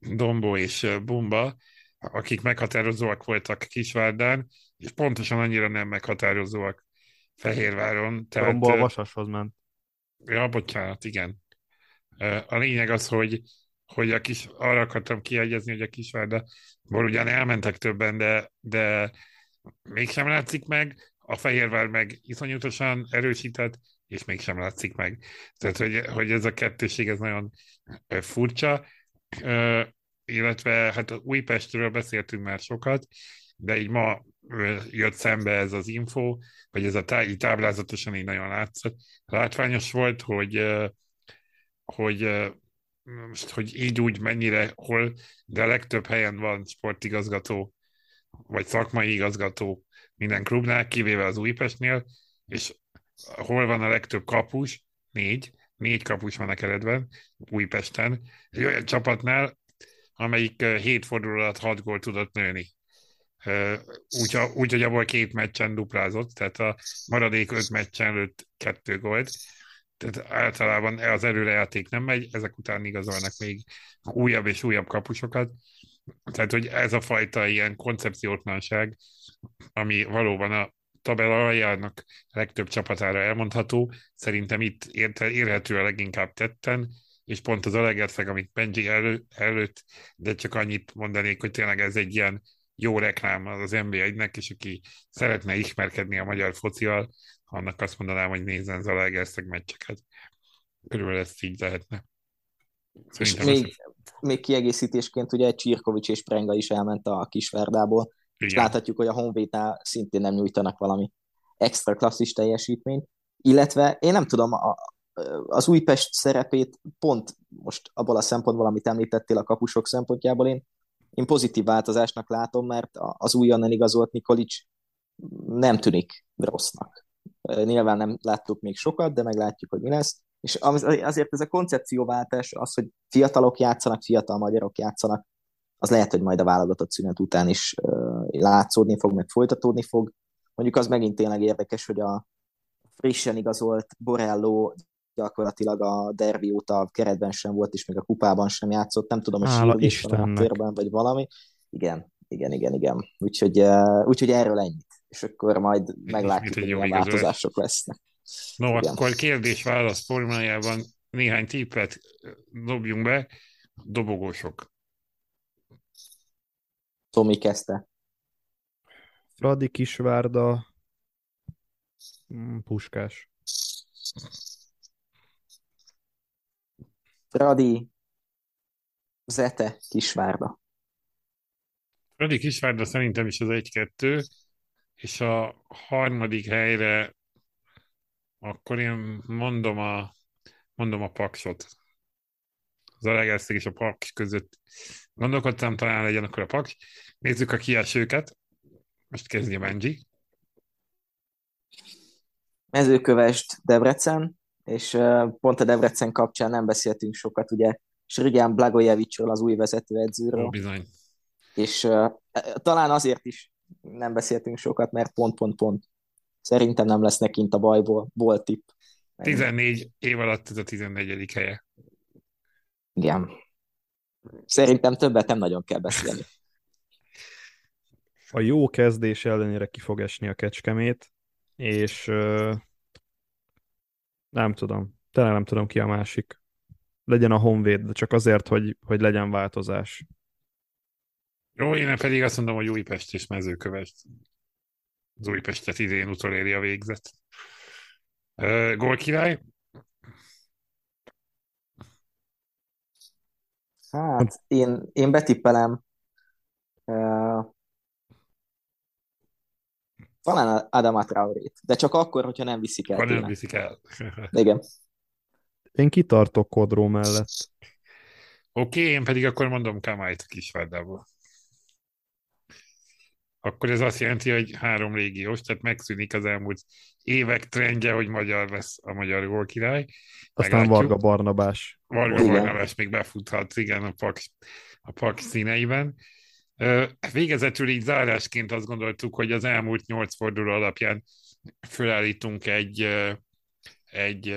Dombó és Bumba, akik meghatározóak voltak Kisvárdán, és pontosan annyira nem meghatározóak Fehérváron. Tehát, Dombó a Vasashoz ment. Ja, bocsánat, igen. A lényeg az, hogy, hogy a kis, arra akartam kiegyezni, hogy a Kisvárda, ugyan elmentek többen, de, de mégsem látszik meg, a Fehérvár meg iszonyatosan erősített, és mégsem látszik meg. Tehát, hogy, hogy ez a kettőség ez nagyon furcsa. illetve hát Újpestről beszéltünk már sokat, de így ma jött szembe ez az info, vagy ez a tá- táblázatosan így nagyon látszott. Látványos volt, hogy, hogy most, hogy így úgy mennyire hol, de a legtöbb helyen van sportigazgató, vagy szakmai igazgató minden klubnál, kivéve az Újpestnél, és hol van a legtöbb kapus, négy, négy kapus van a keretben, Újpesten, egy olyan csapatnál, amelyik hét forduló alatt hat gól tudott nőni. Úgy, úgy, hogy abból két meccsen duplázott, tehát a maradék öt meccsen lőtt kettő gólt. Tehát általában az előrejáték nem megy, ezek után igazolnak még újabb és újabb kapusokat. Tehát, hogy ez a fajta ilyen koncepciótlanság, ami valóban a tabella aljának legtöbb csapatára elmondható, szerintem itt érhető a leginkább tetten, és pont az Alegerszeg, amit Benji elő, előtt, de csak annyit mondanék, hogy tényleg ez egy ilyen jó reklám az NB1-nek, és aki szeretne ismerkedni a magyar focival, annak azt mondanám, hogy nézzen az Alegerszeg meccseket. Körülbelül ezt így lehetne. Szerintem és még, ez... még kiegészítésként ugye Csirkovics és Prenga is elment a Kisvárdából, igen. és láthatjuk, hogy a Honvédnál szintén nem nyújtanak valami extra klasszis teljesítményt, illetve én nem tudom, a, az Újpest szerepét pont most abból a szempontból, amit említettél a kapusok szempontjából, én, én pozitív változásnak látom, mert az újonnan igazolt Nikolics nem tűnik rossznak. Nyilván nem láttuk még sokat, de meglátjuk, hogy mi lesz. És azért ez a koncepcióváltás, az, hogy fiatalok játszanak, fiatal magyarok játszanak, az lehet, hogy majd a válogatott szünet után is látszódni fog, meg folytatódni fog. Mondjuk az megint tényleg érdekes, hogy a frissen igazolt Borello gyakorlatilag a derbi óta a keretben sem volt, és még a kupában sem játszott, nem tudom, hogy sérülés van a térben, vagy valami. Igen, igen, igen, igen. Úgyhogy, úgyhogy erről ennyit. És akkor majd meglátjuk, hogy milyen változások lesznek. No, igen. akkor kérdés-válasz formájában néhány tippet dobjunk be. Dobogósok. Tomi kezdte. Fradi Kisvárda, mm, Puskás. Fradi, Zete, Kisvárda. Fradi Kisvárda szerintem is az egy-kettő, és a harmadik helyre akkor én mondom a, mondom a paksot. Az Alegerszeg és a paks között gondolkodtam, talán legyen akkor a paks. Nézzük a kiesőket. Most kezdje Benji. Mezőkövest Debrecen, és pont a Debrecen kapcsán nem beszéltünk sokat, ugye Srigán Blagojevicsról, az új vezetőedzőről. Ó, bizony. És uh, talán azért is nem beszéltünk sokat, mert pont-pont-pont. Szerintem nem lesznek kint a bajból. Volt tipp. 14 év alatt ez a 14. helye. Igen. Szerintem többet nem nagyon kell beszélni. A jó kezdés ellenére ki fog esni a kecskemét, és uh, nem tudom. Tényleg nem tudom ki a másik. Legyen a Honvéd, de csak azért, hogy, hogy legyen változás. Jó, én pedig azt mondom, hogy Újpest és mezőkövest. Az Újpestet idén utoléri a végzet. Uh, gól király? Hát, én, én betippelem uh, talán Adama Traorét, de csak akkor, hogyha nem viszik el. Ha nem viszik el. Igen. Én kitartok Kodró mellett. Oké, okay, én pedig akkor mondom Kamályt a Kisvárdából. Akkor ez azt jelenti, hogy három régiós, tehát megszűnik az elmúlt évek trendje, hogy magyar lesz a magyar gólkirály. Aztán Meglátjuk. Varga Barnabás. Varga igen. Barnabás még befuthat, igen, a pak, a pak színeiben. Végezetül így zárásként azt gondoltuk, hogy az elmúlt nyolc forduló alapján fölállítunk egy, egy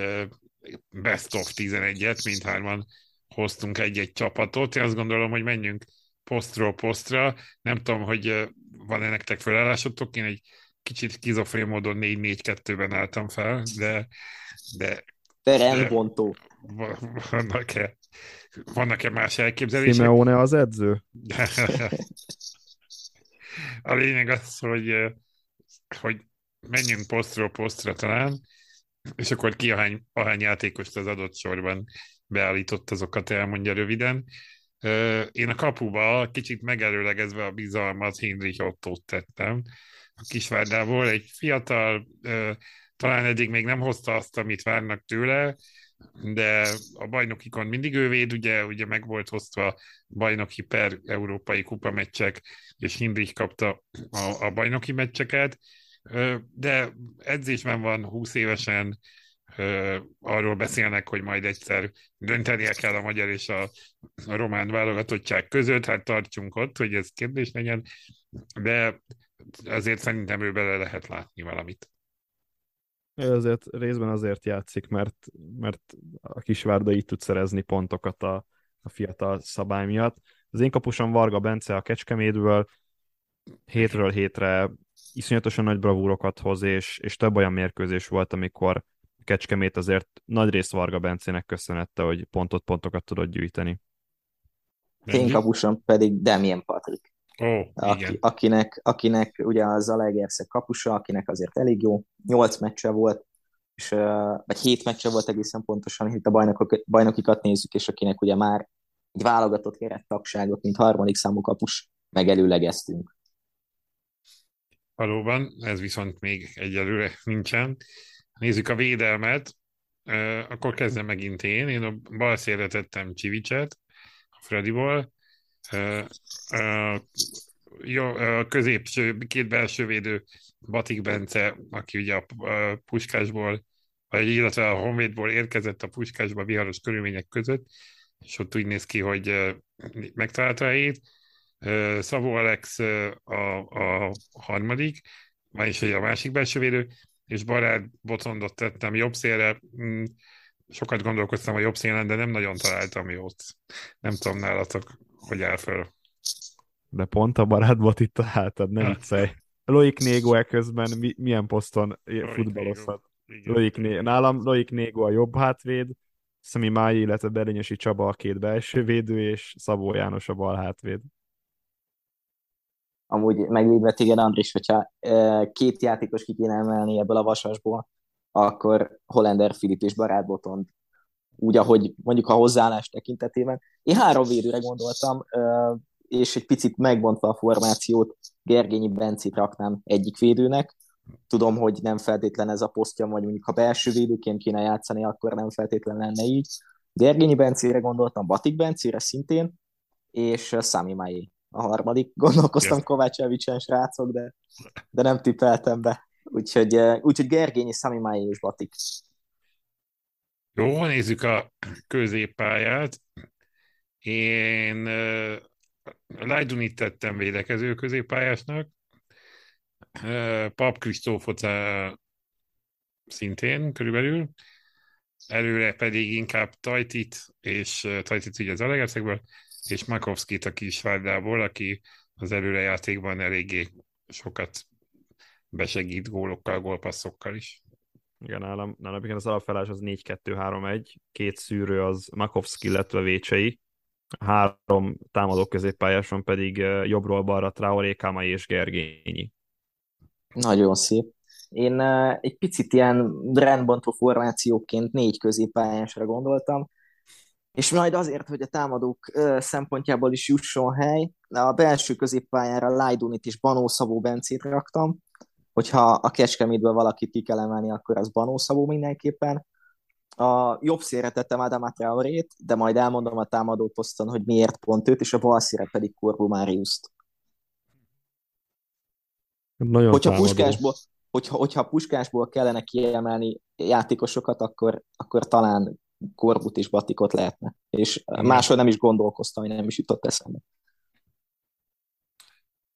best of 11-et, mindhárman hoztunk egy-egy csapatot. Én azt gondolom, hogy menjünk posztról posztra. Nem tudom, hogy van-e nektek felállásotok. Én egy kicsit kizofrén módon 4-4-2-ben álltam fel, de, de Rendbontó. Vannak-e, vannak-e más elképzelések? Simeone az edző? A lényeg az, hogy, hogy menjünk posztról posztra talán, és akkor ki ahány, ahány játékost az adott sorban beállított, azokat elmondja röviden. Én a kapuba kicsit megelőlegezve a bizalmat Heinrich Ottót tettem a Kisvárdából. Egy fiatal, talán eddig még nem hozta azt, amit várnak tőle, de a bajnokikon mindig ő véd, ugye, ugye meg volt hozva bajnoki per európai kupameccsek, és Hindrich kapta a, a bajnoki meccseket, de edzésben van 20 évesen, arról beszélnek, hogy majd egyszer döntenie kell a magyar és a, román válogatottság között, hát tartsunk ott, hogy ez kérdés legyen, de azért szerintem ő bele lehet látni valamit. Ő azért részben azért játszik, mert, mert a Kisvárda így tud szerezni pontokat a, a fiatal szabály miatt. Az én kapusom Varga Bence a Kecskemédből hétről hétre iszonyatosan nagy bravúrokat hoz, és, és több olyan mérkőzés volt, amikor Kecskemét azért nagy részt Varga Bencének köszönette, hogy pontot-pontokat tudott gyűjteni. Én kapusom pedig Damien Patrick. Oh, aki, akinek, akinek ugye az Zalaegerszeg kapusa, akinek azért elég jó, nyolc meccse volt, és, vagy hét meccse volt egészen pontosan, itt a bajnokok, bajnokikat nézzük, és akinek ugye már egy válogatott tagságot, mint harmadik számú kapus megelőlegeztünk. Valóban, ez viszont még egyelőre nincsen. Nézzük a védelmet, akkor kezdem megint én. Én a bal szélre tettem Csivicset, a Frediból. Jó, a középső, két belső védő Batik Bence, aki ugye a Puskásból, vagy illetve a Honvédból érkezett a Puskásba viharos körülmények között, és ott úgy néz ki, hogy megtalálta a helyét. Szabó Alex a, a harmadik, vagyis a másik belső védő, és Barát Botondot tettem jobb szélre. Mm, sokat gondolkoztam a jobb szélen, de nem nagyon találtam jót. Nem tudom nálatok, hogy áll föl. De pont a barátbot itt találtad, nem viccelj. Loik Négo közben mi, milyen poszton futballozhat? Loik Né... Nálam Loik Négo a jobb hátvéd, Szemi Mái, illetve Berényesi Csaba a két belső védő, és Szabó János a bal hátvéd amúgy megvédve téged, Andris, hogyha két játékos ki kéne emelni ebből a vasasból, akkor Hollander, Filip és Barát Botond úgy, ahogy mondjuk a hozzáállás tekintetében. Én három védőre gondoltam, és egy picit megbontva a formációt, Gergényi Bencit raknám egyik védőnek. Tudom, hogy nem feltétlen ez a posztja, vagy mondjuk ha belső védőként kéne játszani, akkor nem feltétlen lenne így. Gergényi Bencére gondoltam, Batik Bencére szintén, és Sami Mai a harmadik. Gondolkoztam yes. Kovács Evicsen srácok, de, de nem tippeltem be. Úgyhogy, eh, úgyhogy Gergényi, Sami Mai és Batik. Jó, nézzük a középpályát. Én uh, Lajdunit tettem védekező középpályásnak. Uh, Pap Kristófot uh, szintén körülbelül. Előre pedig inkább Tajtit, és Tajtit ugye az Alegerszekből, és Makovskit a Kisvárdából, aki az előrejátékban eléggé sokat besegít gólokkal, gólpasszokkal is. Igen, nálam, nálam igen, az alapfelás az 4-2-3-1, két szűrő az Makovski, illetve Vécsei, három támadó középpályáson pedig jobbról balra Traoré, Kamai és Gergényi. Nagyon szép. Én egy picit ilyen rendbontó formációként négy középpályásra gondoltam, és majd azért, hogy a támadók szempontjából is jusson hely, a belső középpályára Lajdunit és Banó Szabó Bencét raktam, hogyha a Kecskemétből valakit ki kell emelni, akkor az Banó Szabó mindenképpen. A jobb szélre tettem Adama Traorét, de majd elmondom a támadó poszton, hogy miért pont őt, és a bal szélre pedig Korbu Máriuszt. Nagyon hogyha puskásból, hogyha, hogyha puskásból kellene kiemelni játékosokat, akkor, akkor talán Korbut és Batikot lehetne. És máshol nem is gondolkoztam, hogy nem is jutott eszembe.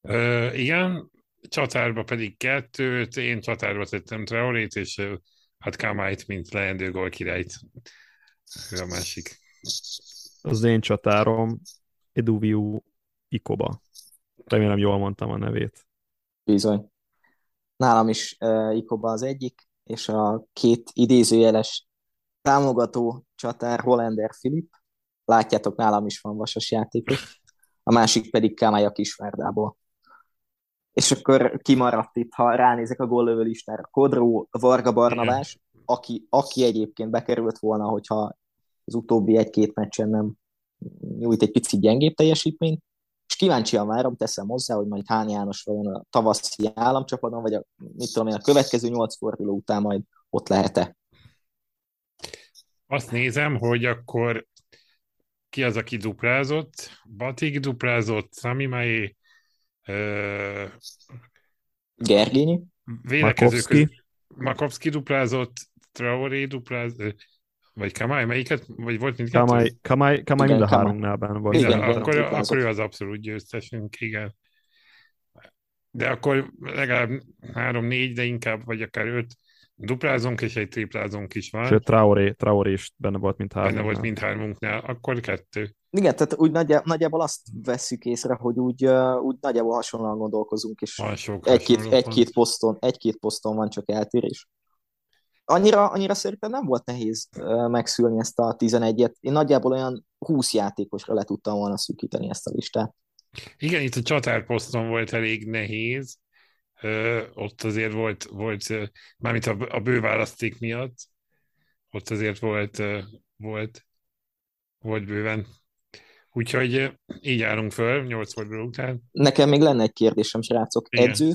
Uh, igen, csatárba pedig kettőt, én csatárba tettem Traorét, és hát Kamáit, mint leendő gól királyt. A másik. Az én csatárom Eduviu Ikoba. Remélem jól mondtam a nevét. Bizony. Nálam is uh, Ikoba az egyik, és a két idézőjeles támogató csatár Hollander Filip, látjátok, nálam is van vasas játékos, a másik pedig Kámája Kisvárdából. És akkor kimaradt itt, ha ránézek a góllövő listára, Kodró, Varga Barnabás, aki, aki egyébként bekerült volna, hogyha az utóbbi egy-két meccsen nem nyújt egy picit gyengébb teljesítményt, és kíváncsian várom, teszem hozzá, hogy majd Hán János vajon a tavaszi államcsapaton, vagy a, mit tudom én, a következő nyolc forduló után majd ott lehet-e. Azt nézem, hogy akkor ki az, aki duplázott? Batik duplázott, Sami Mai, uh, Gergényi, védekező között. Makovski duplázott, Traoré duplázott, vagy Kamai, melyiket? Vagy volt mindkettő? Kamai, Kamai, Kamai mind a háromnál benne volt. Igen, igen, akkor, akkor ő az abszolút győztesünk, igen. De akkor legalább három-négy, de inkább, vagy akár öt duplázunk, és egy triplázunk is van. Sőt, Traoré, Traoré is benne volt mint hármunknál. Benne volt mint hármunknál, akkor kettő. Igen, tehát úgy nagyjából, nagyjából azt vesszük észre, hogy úgy, úgy nagyjából hasonlóan gondolkozunk, és egy-két, egy-két, poszton, egy-két poszton van csak eltérés. Annyira, annyira szerintem nem volt nehéz megszülni ezt a 11-et. Én nagyjából olyan 20 játékosra le tudtam volna szűkíteni ezt a listát. Igen, itt a csatárposzton volt elég nehéz. Ö, ott azért volt, volt mármint a, a bő választék miatt, ott azért volt, volt, volt bőven. Úgyhogy így állunk föl, 8 forduló után. Nekem még lenne egy kérdésem, srácok. Igen. Edző?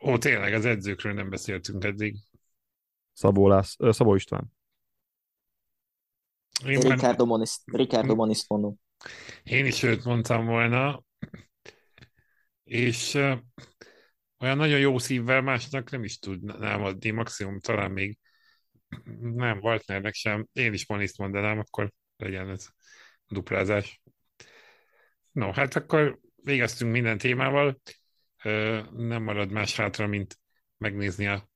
Ó, tényleg, az edzőkről nem beszéltünk eddig. Szabó, Lász, Szabó István. Én Ricardo, már... Monis, Ricardo Monis mondom. Én is őt mondtam volna, és olyan nagyon jó szívvel másnak nem is tudnám adni, maximum talán még nem, Waltnernek sem. Én is Moniszt mondanám, akkor legyen ez duplázás. No, hát akkor végeztünk minden témával. Nem marad más hátra, mint megnézni a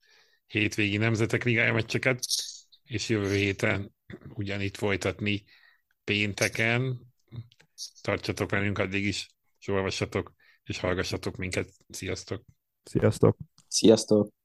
hétvégi nemzetek ligája meccseket, és jövő héten ugyanitt folytatni pénteken. Tartsatok velünk addig is, és olvassatok, és hallgassatok minket. Sziasztok! Sziasztok! Sziasztok!